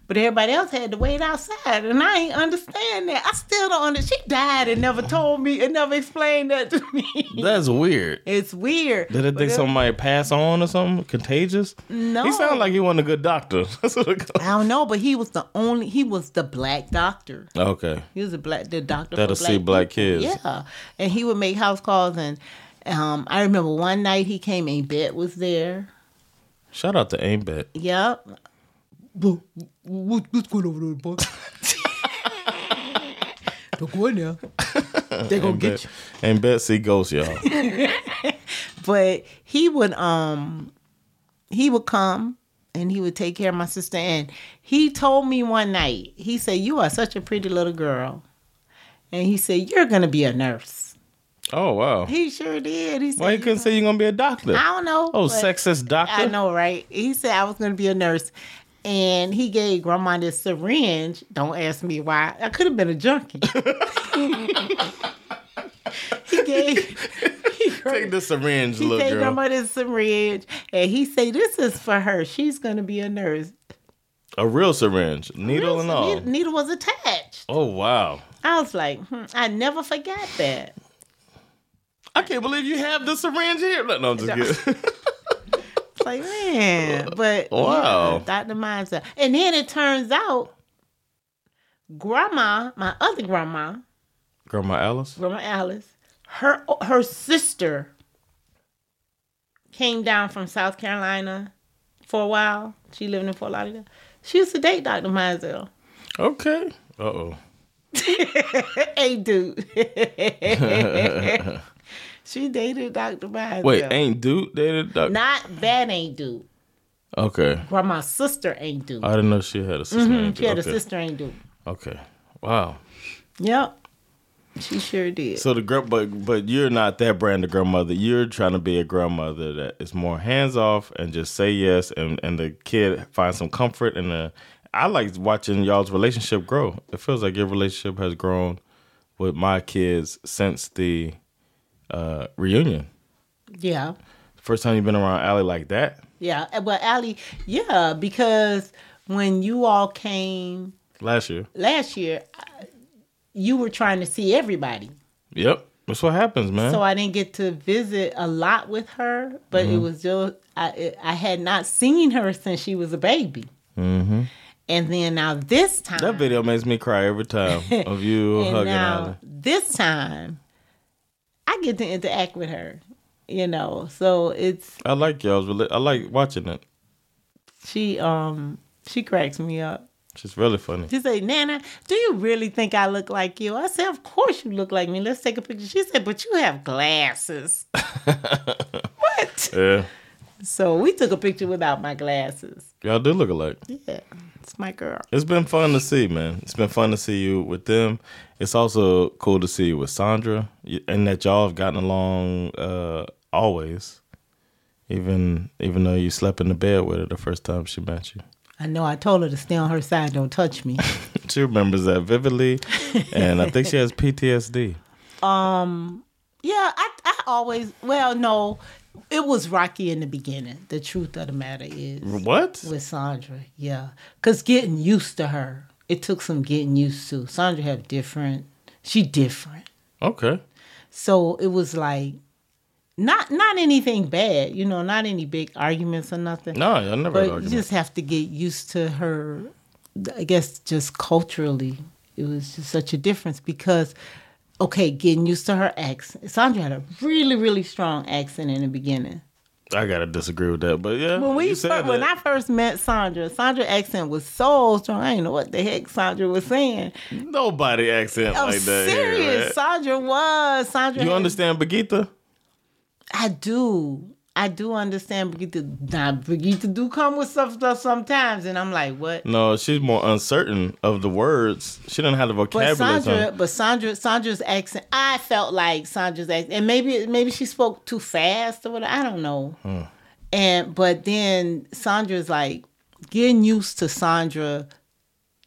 Speaker 3: But everybody else had to wait outside. And I ain't understand that. I still don't understand. She died and never told me and never explained that to me. (laughs)
Speaker 2: That's weird.
Speaker 3: it's weird.
Speaker 2: Did it think
Speaker 3: it-
Speaker 2: somebody pass on or something? Contagious?
Speaker 3: No.
Speaker 2: He sounded like he wasn't a good doctor. (laughs) That's what it
Speaker 3: I don't know, but he was the only he was the black doctor.
Speaker 2: Okay.
Speaker 3: He was a black the doctor
Speaker 2: That'll
Speaker 3: for black
Speaker 2: see black
Speaker 3: people.
Speaker 2: kids.
Speaker 3: Yeah, and he would make house calls, and um, I remember one night he came and Bet was there.
Speaker 2: Shout out to Ain't Bet.
Speaker 3: Yep. What, what, what's going over there, boy? Don't go in there. They gonna get
Speaker 2: Bet,
Speaker 3: you.
Speaker 2: Ain't Betsy ghosts, y'all. (laughs)
Speaker 3: But he would um he would come and he would take care of my sister. And he told me one night, he said, You are such a pretty little girl. And he said, You're gonna be a nurse.
Speaker 2: oh, wow.
Speaker 3: He sure did. He said,
Speaker 2: Why you
Speaker 3: "You
Speaker 2: couldn't say you're going to be a doctor?
Speaker 3: I don't know.
Speaker 2: Oh, sexist doctor?
Speaker 3: I know, right? He said I was going to be a nurse. And he gave grandma this syringe. Don't ask me why. I could have been a junkie. (laughs) he gave. He
Speaker 2: Take the syringe,
Speaker 3: he
Speaker 2: little
Speaker 3: gave
Speaker 2: girl.
Speaker 3: grandma this syringe, and he say this is for her. She's going to be a nurse.
Speaker 2: A real syringe, needle and all.
Speaker 3: Needle, needle was attached.
Speaker 2: Oh, wow.
Speaker 3: I was like, hmm, I never forgot that.
Speaker 2: I can't believe you have the syringe here. No, no I'm just kidding. (laughs)
Speaker 3: It's like, man, but
Speaker 2: Wow.
Speaker 3: yeah, Dr. Mizell. And then it turns out, grandma, my other grandma,
Speaker 2: Grandma Alice?
Speaker 3: Grandma Alice, her her sister came down from South Carolina for a while. She lived in Fort Lauderdale. She used to date Dr. Mizell.
Speaker 2: Okay. Uh oh. (laughs)
Speaker 3: hey, dude. (laughs) she dated Dr. Mizell.
Speaker 2: Wait, ain't Duke dated Dr.
Speaker 3: Not that ain't Duke.
Speaker 2: Okay.
Speaker 3: Grandma's sister ain't Duke.
Speaker 2: I didn't know she had a sister.
Speaker 3: Mhm,
Speaker 2: named
Speaker 3: She had
Speaker 2: Dude.
Speaker 3: a sister ain't Duke.
Speaker 2: Okay. Wow.
Speaker 3: Yep. She sure did.
Speaker 2: So the grand, but but you're not that brand of grandmother. You're trying to be a grandmother that is more hands off and just say yes, and and the kid finds some comfort. And the I like watching y'all's relationship grow. It feels like your relationship has grown with my kids since the uh, reunion.
Speaker 3: yeah.
Speaker 2: First time you've been around Allie like that.
Speaker 3: Yeah. Uh, Well, Allie, yeah, because when you all came
Speaker 2: Last year.
Speaker 3: last year, you were trying to see everybody.
Speaker 2: Yep. That's what happens, man.
Speaker 3: So I didn't get to visit a lot with her, but
Speaker 2: Mm-hmm.
Speaker 3: it was just I I had not seen her since she was a baby.
Speaker 2: hmm
Speaker 3: And then now this time,
Speaker 2: That video makes me cry every time of you (laughs)
Speaker 3: and
Speaker 2: hugging
Speaker 3: now
Speaker 2: Allie.
Speaker 3: this time, I get to interact with her. You know, so it's
Speaker 2: I like y'all's. rela- I like watching it.
Speaker 3: she um she cracks me up.
Speaker 2: She's really funny.
Speaker 3: She said, Nana, do you really think I look like you? I said, Of course you look like me. Let's take a picture. She said, But you have glasses. (laughs) what?
Speaker 2: Yeah.
Speaker 3: So we took a picture without my glasses.
Speaker 2: Y'all do look alike.
Speaker 3: Yeah, it's my girl.
Speaker 2: It's been fun to see, man. It's been fun to see you with them. It's also cool to see you with Sandra, and that y'all have gotten along uh, always. Even even though you slept in the bed with her the first time she met you,
Speaker 3: I know. I told her to stay on her side. Don't touch me. (laughs)
Speaker 2: she remembers that vividly, and I think she has PTSD. (laughs) Um.
Speaker 3: Yeah, I I always well no, it was rocky in the beginning. The truth of the matter is
Speaker 2: What?
Speaker 3: with Sandra, yeah, because getting used to her, it took some getting used to. Sandra have different, she different,
Speaker 2: Okay.
Speaker 3: so it was like not not anything bad, you know, not any big arguments or nothing.
Speaker 2: No, I never had
Speaker 3: but you just have to get used to her. I guess just culturally, it was just such a difference because, okay, getting used to her accent. Sandra had a really, really strong accent in the beginning.
Speaker 2: I gotta disagree with that, but yeah.
Speaker 3: When we
Speaker 2: you said
Speaker 3: fir- when I first met Sandra, Sandra accent was so strong. I didn't know what the heck Sandra was saying.
Speaker 2: nobody accent
Speaker 3: I'm
Speaker 2: like that. here,
Speaker 3: serious. Sandra was Sandra.
Speaker 2: You
Speaker 3: had-
Speaker 2: understand Bagita?
Speaker 3: I do. I do understand Brigitte. Now, Brigitte do come with stuff, stuff sometimes, and I'm like, what?
Speaker 2: No, she's more uncertain of the words. She doesn't have the vocabulary.
Speaker 3: But.
Speaker 2: Sandra,
Speaker 3: but Sandra, Sandra's accent, I felt like Sandra's accent, and maybe maybe she spoke too fast or whatever. I don't know. Hmm. And but then Sandra's like getting used to Sandra.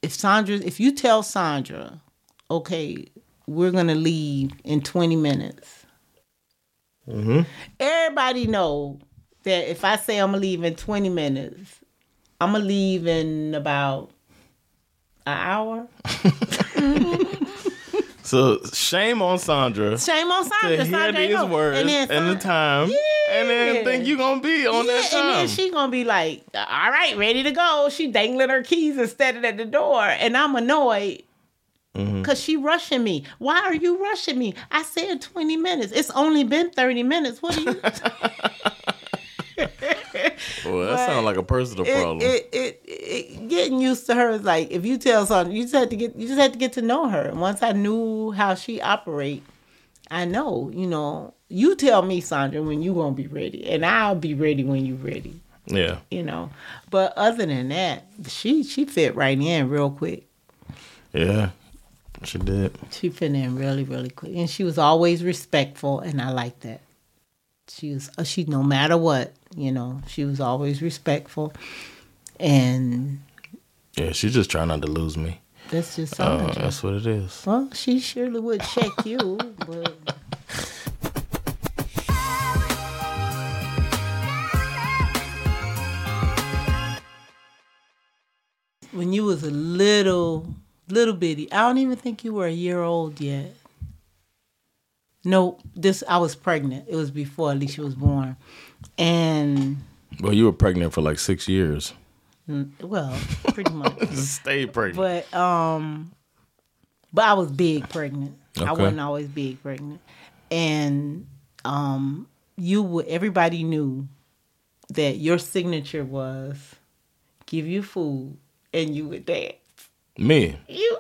Speaker 3: If Sandra, if you tell Sandra, okay, we're gonna leave in 20 minutes. Everybody know that if I say I'm gonna leave in 20 minutes, I'm gonna leave in about an hour. (laughs)
Speaker 2: so shame on Sandra
Speaker 3: Shame on
Speaker 2: to
Speaker 3: Sandra.
Speaker 2: hear
Speaker 3: Sandra
Speaker 2: these words and,
Speaker 3: then
Speaker 2: the time, and then think you gonna be on
Speaker 3: yeah,
Speaker 2: that
Speaker 3: and then she gonna be like, "All right, ready to go." She dangling her keys and standing at the door, and I'm annoyed
Speaker 2: Mm-hmm. Mm-hmm.
Speaker 3: because she rushing me. Why are you rushing me? I said 20 minutes. It's only been 30 minutes. What are you? (laughs) (laughs)
Speaker 2: well, that sounds like a personal
Speaker 3: it,
Speaker 2: problem.
Speaker 3: It, it, it, getting used to her is like if you tell something, you just had to get you just had to get to know her. And once I knew how she operate, I know, you know, you tell me, Sandra, when you gonna be ready, and I'll be ready when you ready.
Speaker 2: yeah.
Speaker 3: You know. But other than that, she she fit right in real quick.
Speaker 2: Yeah. She did.
Speaker 3: She fit in really, really quick. And she was always respectful and I like that. She was uh, she no matter what, you know, she was always respectful. And
Speaker 2: Yeah, she's just trying not to lose me.
Speaker 3: that's just
Speaker 2: Uh, that's what it is.
Speaker 3: Well, she surely would check you, but when you was a little little bitty, I don't even think you were a year old yet. No, this I was pregnant. It was before Alicia was born, and
Speaker 2: Well, you were pregnant for like six years.
Speaker 3: well, pretty much. (laughs)
Speaker 2: Stay pregnant.
Speaker 3: But um, but I was big pregnant. I wasn't always big pregnant, and um, you would everybody knew that your signature was give you food and you would dance.
Speaker 2: Me.
Speaker 3: You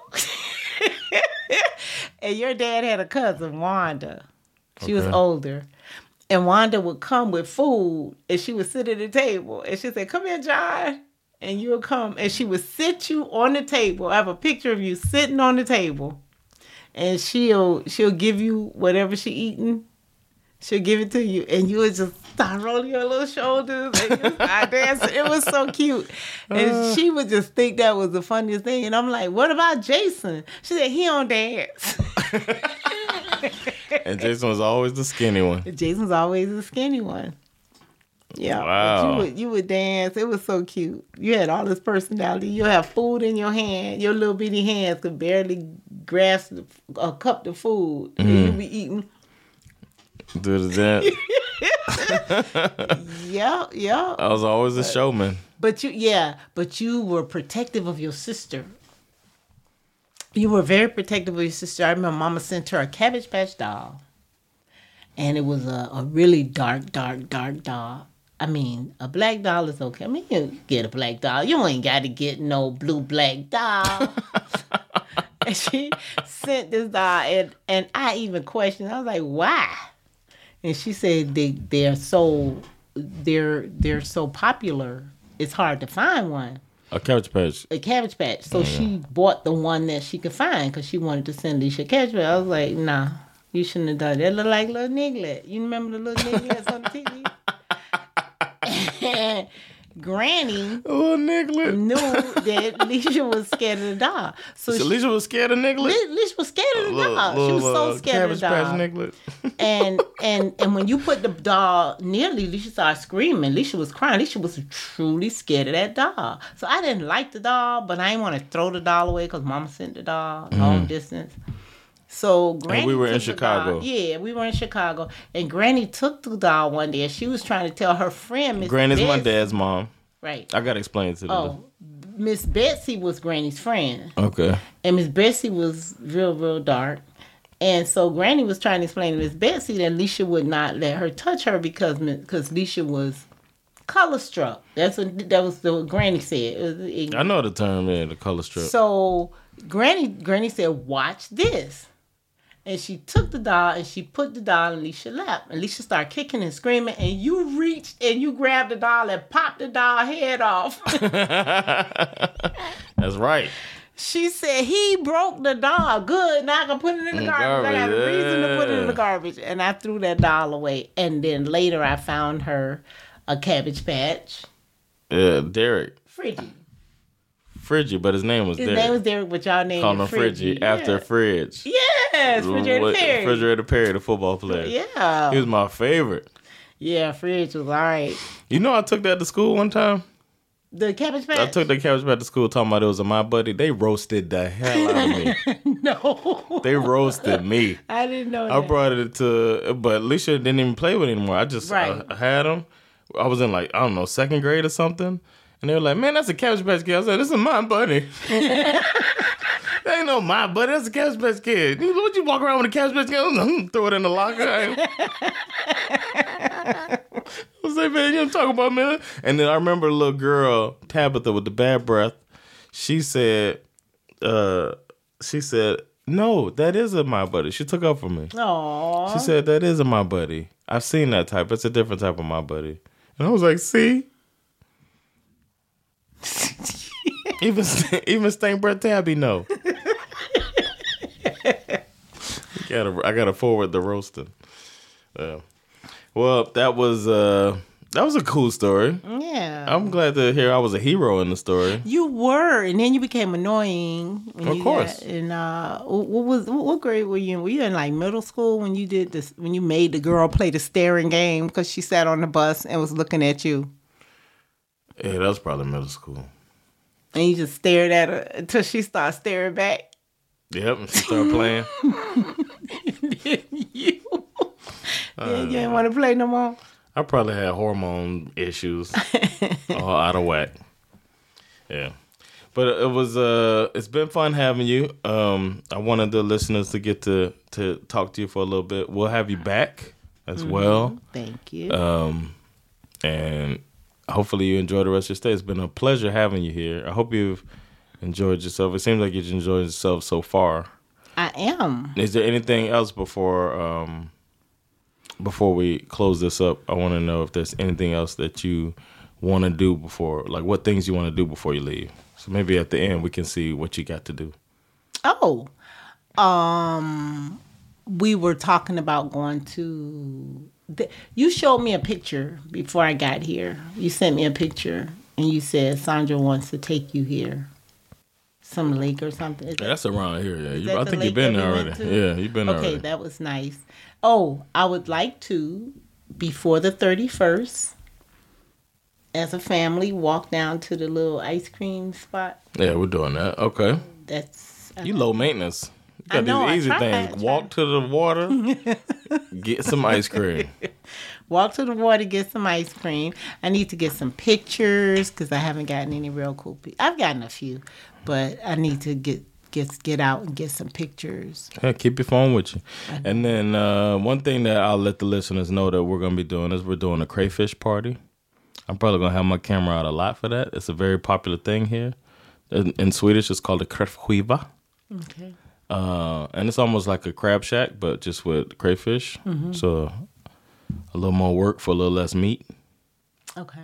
Speaker 3: (laughs) and your dad had a cousin Wanda. She was older. And Wanda would come with food and she would sit at the table and she'd say, Come here, Jon. And you would come and she would sit you on the table. I have a picture of you sitting on the table. And she'll she'll give you whatever she eating. She'll give it to you and you would just start rolling your little shoulders and you start dancing. It was so cute. And she would just think that was the funniest thing. And I'm like, what about Jason? She said, he don't dance. (laughs)
Speaker 2: And Jason was always the skinny one. (laughs)
Speaker 3: Jason's always the skinny one. Yeah. but
Speaker 2: Wow.
Speaker 3: You would you would dance. It was so cute. You had all this personality. You have food in your hand. Your little bitty hands could barely grasp a cup of food. And you
Speaker 2: Mm.
Speaker 3: be eating.
Speaker 2: Do the dance.
Speaker 3: Yeah, yeah.
Speaker 2: I was always a showman.
Speaker 3: But you, yeah, but you were protective of your sister. You were very protective of your sister. I remember Mama sent her a Cabbage Patch doll, and it was a, a really dark, dark, dark doll. I mean, a black doll is okay. I mean, you get a black doll. You ain't got to get no blue black doll. (laughs) and she sent this doll, and and I even questioned. I was like, why? And she said they they are so they're they're so popular. It's hard to find one.
Speaker 2: A Cabbage Patch.
Speaker 3: a cabbage patch. So she bought the one that she could find because she wanted to send Alicia a cabbage patch. I was like, nah, you shouldn't have done that. It looked like little Niglet. You remember the little Niglets on the TV? (laughs) (laughs) Granny
Speaker 2: Oh, Nicklet.
Speaker 3: knew that Alicia was scared of the dog. So,
Speaker 2: So
Speaker 3: she,
Speaker 2: Alicia was scared of Nicklet?
Speaker 3: Alicia was scared of the dog. she was so
Speaker 2: uh,
Speaker 3: scared of the dog.
Speaker 2: Nicklet. (laughs)
Speaker 3: and and and when you put the dog nearly, Alicia started screaming. Alicia was crying. Alicia was truly scared of that dog. So I didn't like the dog, but I didn't want to throw the doll away because Mama sent the dog long distance. So Granny
Speaker 2: we were in Chicago.
Speaker 3: Yeah, we were in Chicago, and Granny took the doll one day, and she was trying to tell her friend Miss
Speaker 2: Granny's my dad's mom.
Speaker 3: Right.
Speaker 2: I gotta explain it to the.
Speaker 3: Oh, Miss Betsy was Granny's friend
Speaker 2: Okay.
Speaker 3: and Miss Betsy was real, real dark. And so Granny was trying to explain to Miss Betsy that Alicia would not let her touch her because because Alicia was color struck. That's what that was the what Granny said. It was- it-
Speaker 2: I know the term, yeah, the color strip.
Speaker 3: so Granny Granny said, "Watch this." And she took the doll and she put the doll in Alicia's lap. And Alicia started kicking and screaming. And you reached and you grabbed the doll and popped the doll head off. (laughs) (laughs)
Speaker 2: That's right.
Speaker 3: She said he broke the doll. Good. Now I can put it in the
Speaker 2: Mm,
Speaker 3: garbage. I got a
Speaker 2: garbage,
Speaker 3: reason to put it in the garbage. And I threw that doll away. And then later I found her a cabbage patch.
Speaker 2: Yeah, Derek.
Speaker 3: Friggy.
Speaker 2: Friggy, but his name was
Speaker 3: His
Speaker 2: Derek.
Speaker 3: name was Derek, but y'all named
Speaker 2: Called
Speaker 3: him
Speaker 2: Friggy after
Speaker 3: Yeah.
Speaker 2: Fridge.
Speaker 3: Yes, Refrigerator Perry.
Speaker 2: Refrigerator Perry, the football player.
Speaker 3: Yeah.
Speaker 2: He was my favorite.
Speaker 3: Yeah, Fridge was all right.
Speaker 2: You know, I took that to school one time.
Speaker 3: The cabbage patch?
Speaker 2: I took the cabbage patch to school talking about it was a my buddy. They roasted the hell out of me. (laughs)
Speaker 3: no.
Speaker 2: they roasted me.
Speaker 3: I didn't know
Speaker 2: I
Speaker 3: that.
Speaker 2: brought it to, but Alicia didn't even play with it anymore. I just
Speaker 3: Right.
Speaker 2: uh, had them. I was in like I don't know second grade or something, and they were like, "Man, that's a Cabbage Patch Kid." I said, "This is my buddy." (laughs) That ain't no my buddy. That's a Cabbage Patch Kid. You- What you walk around with a Cabbage Patch Kid? I'm throw it in the locker. I was (laughs) like, man, you don't talk about man. And then I remember a little girl, Tabitha, with the bad breath. She said, uh, she said, no, that is a my buddy. She took up for me.
Speaker 3: Aw.
Speaker 2: She said that is a my buddy. I've seen that type. It's a different type of my buddy. And I was like, see. (laughs) even even Stank Breath Tabby know. (laughs) gotta, I gotta forward the roasting. Yeah. Well, that was uh that was a cool story.
Speaker 3: Yeah.
Speaker 2: I'm glad to hear I was a hero in the story.
Speaker 3: You were, and then you became annoying.
Speaker 2: Of
Speaker 3: you
Speaker 2: course.
Speaker 3: Got, and uh, what was what, what grade were you in? Were you in like middle school when you did this? When you made the girl play the staring game because she sat on the bus and was looking at you,
Speaker 2: Yeah, that was probably middle school.
Speaker 3: And you just stared at her until she started staring back.
Speaker 2: Yep, and she started playing. (laughs)
Speaker 3: you,
Speaker 2: Uh,
Speaker 3: yeah, you didn't want to play no more.
Speaker 2: I probably had hormone issues, (laughs) all out of whack. Yeah, but it was uh, it's been fun having you. Um, I wanted the listeners to get to to talk to you for a little bit. We'll have you back as well,
Speaker 3: Thank you.
Speaker 2: um, and hopefully you enjoy the rest of your stay. It's been a pleasure having you here. I hope you've enjoyed yourself. It seems like you've enjoyed yourself so far.
Speaker 3: I am.
Speaker 2: Is there anything else before um before we close this up? I want to know if there's anything else that you want to do before, like what things you want to do before you leave. So maybe at the end we can see what you got to do.
Speaker 3: Oh, um, we were talking about going to. The, you showed me a picture before I got here. You sent me a picture, and you said Sandra wants to take you here, some lake or something.
Speaker 2: Yeah, that's around here. Yeah, you, I think you've been there already. Yeah, you've been there
Speaker 3: Okay,
Speaker 2: already.
Speaker 3: that was nice. Oh, I would like to before the thirty first. As a family, walk down to the little ice cream spot.
Speaker 2: yeah, we're doing that. Okay,
Speaker 3: That's uh,
Speaker 2: you low maintenance. Got
Speaker 3: know,
Speaker 2: these easy things. Walk to the water, (laughs) get some ice cream. (laughs)
Speaker 3: walk to the water, get some ice cream. I need to get some pictures because I haven't gotten any real cool pictures. I've gotten a few, but I need to get get get out and get some pictures.
Speaker 2: Yeah, keep your phone with you. And then uh, one thing that I'll let the listeners know that we're gonna be doing is we're doing a crayfish party. I'm probably gonna have my camera out a lot for that. It's a very popular thing here. In, in Swedish, it's called a kräftskiva.
Speaker 3: Okay.
Speaker 2: Uh, and it's almost like a crab shack, but just with crayfish.
Speaker 3: Mhm.
Speaker 2: So a little more work for a little less meat.
Speaker 3: Okay.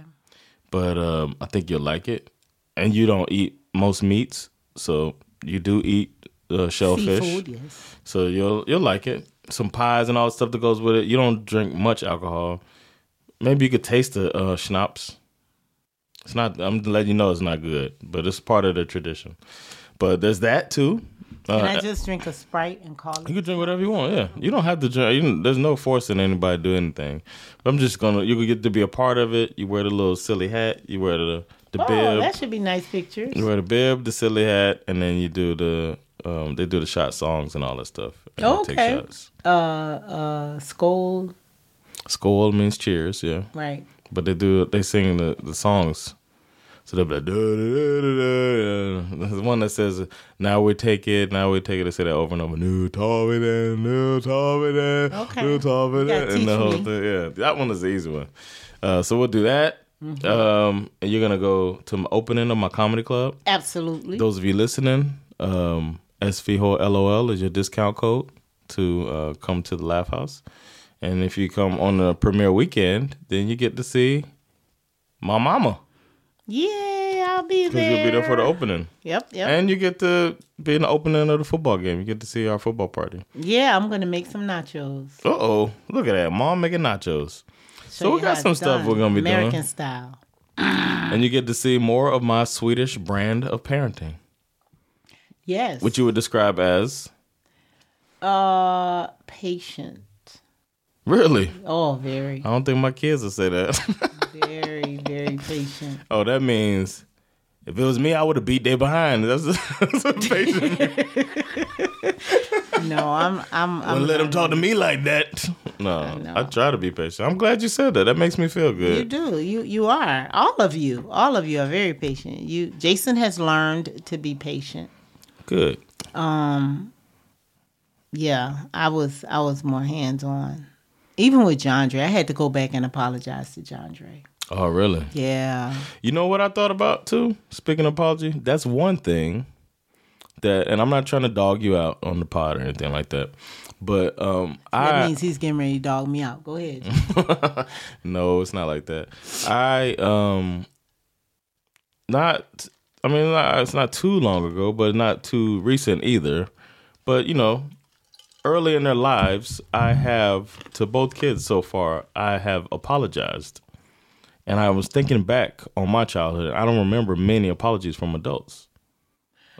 Speaker 2: but um, I think you'll like it. And you don't eat most meats, so you do eat uh, shellfish.
Speaker 3: Seafood, yes.
Speaker 2: So you'll you'll like it. Some pies and all the stuff that goes with it. You don't drink much alcohol. Maybe you could taste the uh, schnapps. It's not. I'm letting you know it's not good, but it's part of the tradition. But there's that too.
Speaker 3: Can
Speaker 2: Uh,
Speaker 3: I just drink a Sprite and call it?
Speaker 2: you can drink whatever you want. Yeah, you don't have to drink. You there's no forcing anybody to do anything. But I'm just gonna. You could get to be a part of it. You wear the little silly hat. You wear the the
Speaker 3: Oh,
Speaker 2: bib.
Speaker 3: that should be nice pictures.
Speaker 2: You wear the bib, the silly hat, and then you do the. Um, they do the shot songs and all that stuff. And they take
Speaker 3: Okay.
Speaker 2: shots.
Speaker 3: Uh, uh, Skoll,
Speaker 2: Skål means cheers. Yeah.
Speaker 3: right?
Speaker 2: but they do they sing the, the songs. So they'll be like, "Da, da, da, da, da." There's one that says, "Now we take it, now we take it." They say that over and over. New Taviden, new Taviden,
Speaker 3: Okay.
Speaker 2: new
Speaker 3: gotta
Speaker 2: and the whole
Speaker 3: me.
Speaker 2: thing. Yeah, that one is the easy one. Uh, so we'll do that.
Speaker 3: Mm-hmm.
Speaker 2: Um, and you're gonna go to my opening of my comedy club.
Speaker 3: Absolutely.
Speaker 2: Those of you listening, um, SVHO LOL is your discount code to uh, come to the Laugh House. And if you come on the premiere weekend, then you get to see my mama
Speaker 3: yeah, I'll be there.
Speaker 2: because you'll be there for the opening,
Speaker 3: Yep, yep.
Speaker 2: and you get to be in the opening of the football game. You get to see our football party.
Speaker 3: yeah, I'm gonna make some nachos.
Speaker 2: Uh oh, look at that, mom making nachos. So we got some stuff
Speaker 3: done,
Speaker 2: we're gonna be
Speaker 3: American
Speaker 2: doing, American
Speaker 3: style. (clears throat)
Speaker 2: and you get to see more of my Swedish brand of parenting,
Speaker 3: Yes.
Speaker 2: which you would describe as
Speaker 3: uh patient.
Speaker 2: Really.
Speaker 3: Oh, very,
Speaker 2: I don't think my kids will say that. (laughs)
Speaker 3: very, very patient.
Speaker 2: Oh, that means if it was me, I would have beat they behind. That's, (laughs) that's what patient. (laughs)
Speaker 3: No, I'm, I'm, I'm.
Speaker 2: Wouldn't let them talk to me like that. No. I, try to be patient. I'm glad you said that. That makes me feel good.
Speaker 3: You do. You, you are. All of you. All of you are very patient. You, Jason has learned to be patient.
Speaker 2: Good. Um.
Speaker 3: Yeah, I was, I was more hands on. Even with John Dre, I had to go back and apologize to John Dre.
Speaker 2: Oh, really?
Speaker 3: Yeah.
Speaker 2: You know what I thought about too? Speaking of apology, that's one thing that, and I'm not trying to dog you out on the pod or anything like that, but um,
Speaker 3: That
Speaker 2: I
Speaker 3: means he's getting ready to dog me out. Go ahead. (laughs)
Speaker 2: no, it's not like that. I um not I mean it's not too long ago, but not too recent either. But you know, early in their lives, I have to both kids so far, I have apologized. And I was thinking back on my childhood. I don't remember many apologies from adults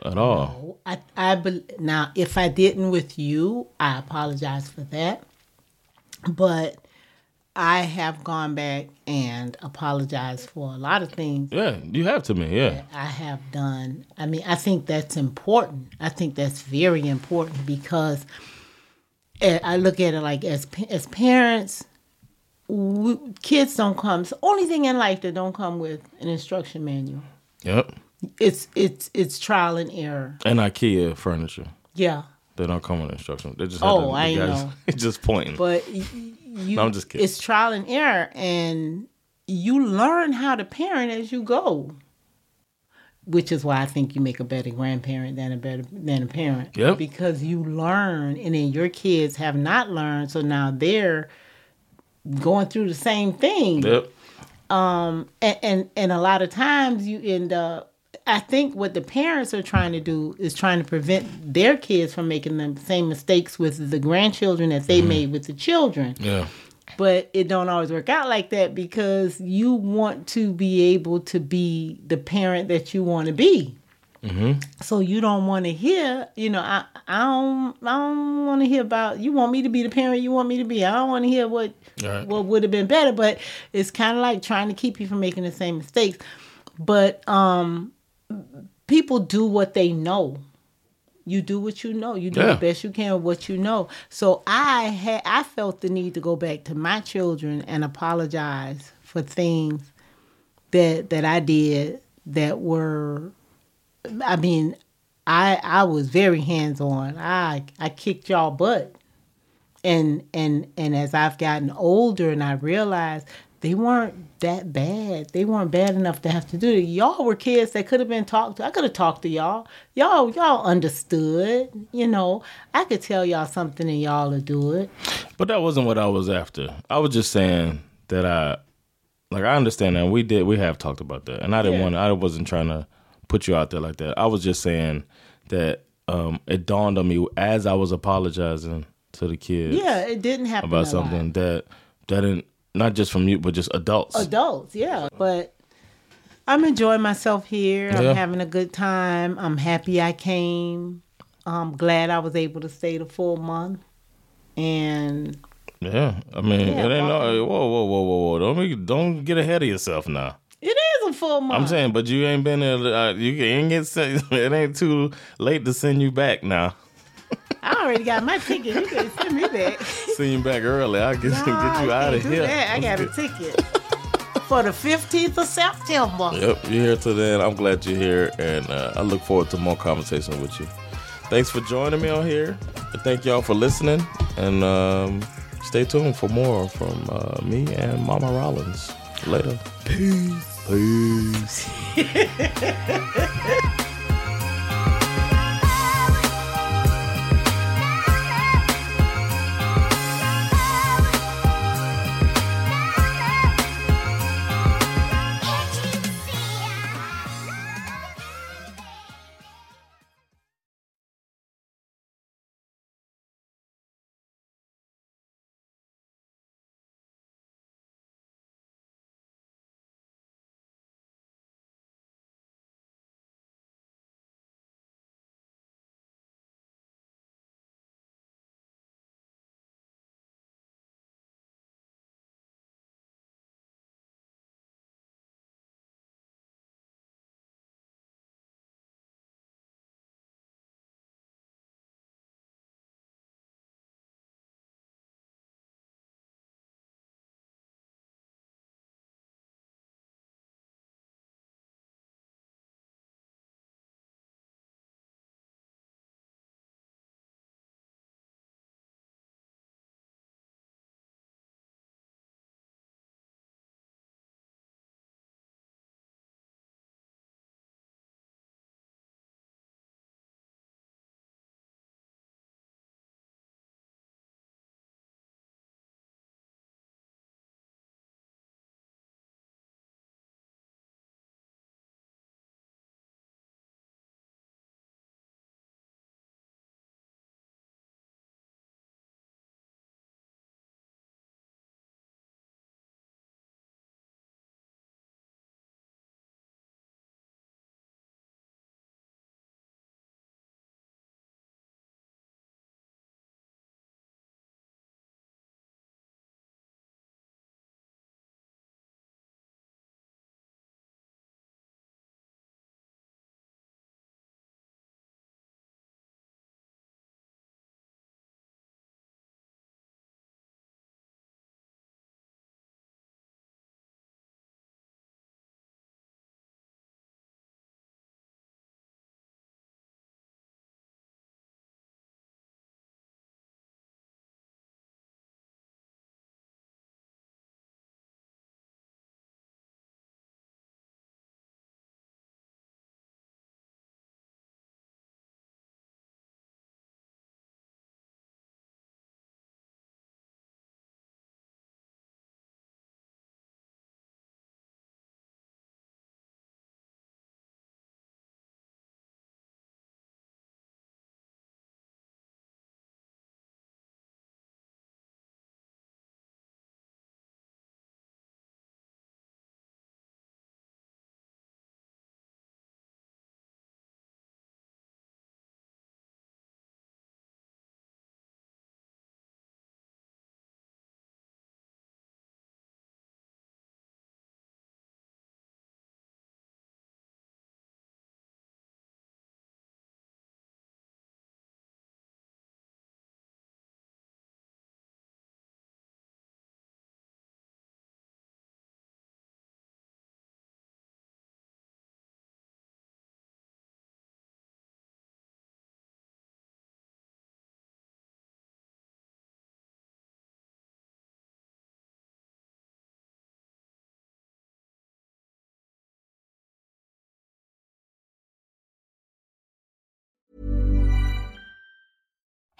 Speaker 2: at all.
Speaker 3: I, I bel now if I didn't with you, I apologize for that. But I have gone back and apologized for a lot of things
Speaker 2: Yeah, you have to me. Yeah.
Speaker 3: I have done. I mean, I think that's important. I think that's very important because Eh, I look at it like as as parents, we, kids don't come. The only thing in life that don't come with an instruction manual.
Speaker 2: Yep.
Speaker 3: It's it's it's trial and error.
Speaker 2: And IKEA furniture.
Speaker 3: Yeah.
Speaker 2: They don't come with instruction. They just
Speaker 3: Oh,
Speaker 2: the,
Speaker 3: I
Speaker 2: guys
Speaker 3: know. (laughs)
Speaker 2: just pointing.
Speaker 3: But you,
Speaker 2: No, I'm just kidding.
Speaker 3: It's trial and error, and you learn how to parent as you go. Which is why I think you make a better grandparent than a better than a parent.
Speaker 2: Yep.
Speaker 3: Because you learn, and then your kids have not learned, so now they're going through the same thing
Speaker 2: Yep.
Speaker 3: Um, and, and and a lot of times you end up i think what the parents are trying to do is trying to prevent their kids from making the same mistakes with the grandchildren that they mm-hmm. made with the children
Speaker 2: Yeah.
Speaker 3: But it don't always work out like that because you want to be able to be the parent that you want to be so you don't want to hear you know i i don't i don't want to hear about you want me to be the parent you want me to be. I don't want to hear what
Speaker 2: Right.
Speaker 3: what would have been better but it's kind of like trying to keep you from making the same mistakes. But um people do what they know you do what you know. You do
Speaker 2: Yeah.
Speaker 3: the best you can with what you know. So i had i felt the need to go back to my children and apologize for things that that i did that were i mean i i was very hands on i i kicked y'all butt. And and and as I've gotten older and I realized they weren't that bad. They weren't bad enough to have to do it. Y'all were kids that could have been talked to. I could have talked to y'all. Y'all y'all understood. You know, I could tell y'all something and y'all would do it.
Speaker 2: But that wasn't what I was after. I was just saying that I Like I understand that we did we have talked about that, and I didn't
Speaker 3: Yeah.
Speaker 2: want I wasn't trying to put you out there like that. I was just saying that um, it dawned on me as I was apologizing to the kids
Speaker 3: Yeah, it didn't happen
Speaker 2: about something that that didn't not just from you but just adults.
Speaker 3: Adults, yeah, but I'm enjoying myself here.
Speaker 2: Yeah.
Speaker 3: I'm having a good time. I'm happy I came. I'm glad I was able to stay the full month. And
Speaker 2: yeah, I mean
Speaker 3: Yeah,
Speaker 2: it ain't no whoa whoa whoa whoa whoa don't make, don't get ahead of yourself now.
Speaker 3: it is a full month.
Speaker 2: I'm saying, but you ain't been there. Uh, you ain't get sent. (laughs) It ain't too late to send you back now.
Speaker 3: I already got my ticket. You can send me back.
Speaker 2: Send you back early. I get
Speaker 3: Nah,
Speaker 2: get you
Speaker 3: I
Speaker 2: out
Speaker 3: can't
Speaker 2: of
Speaker 3: do
Speaker 2: here.
Speaker 3: that. I got a ticket for the 15th of September.
Speaker 2: Yep, you're here till then. I'm glad you're here, and uh, I look forward to more conversation with you. Thanks for joining me on here. Thank y'all for listening, and um, stay tuned for more from uh, me and Mama Rollins later. Peace. Peace. (laughs)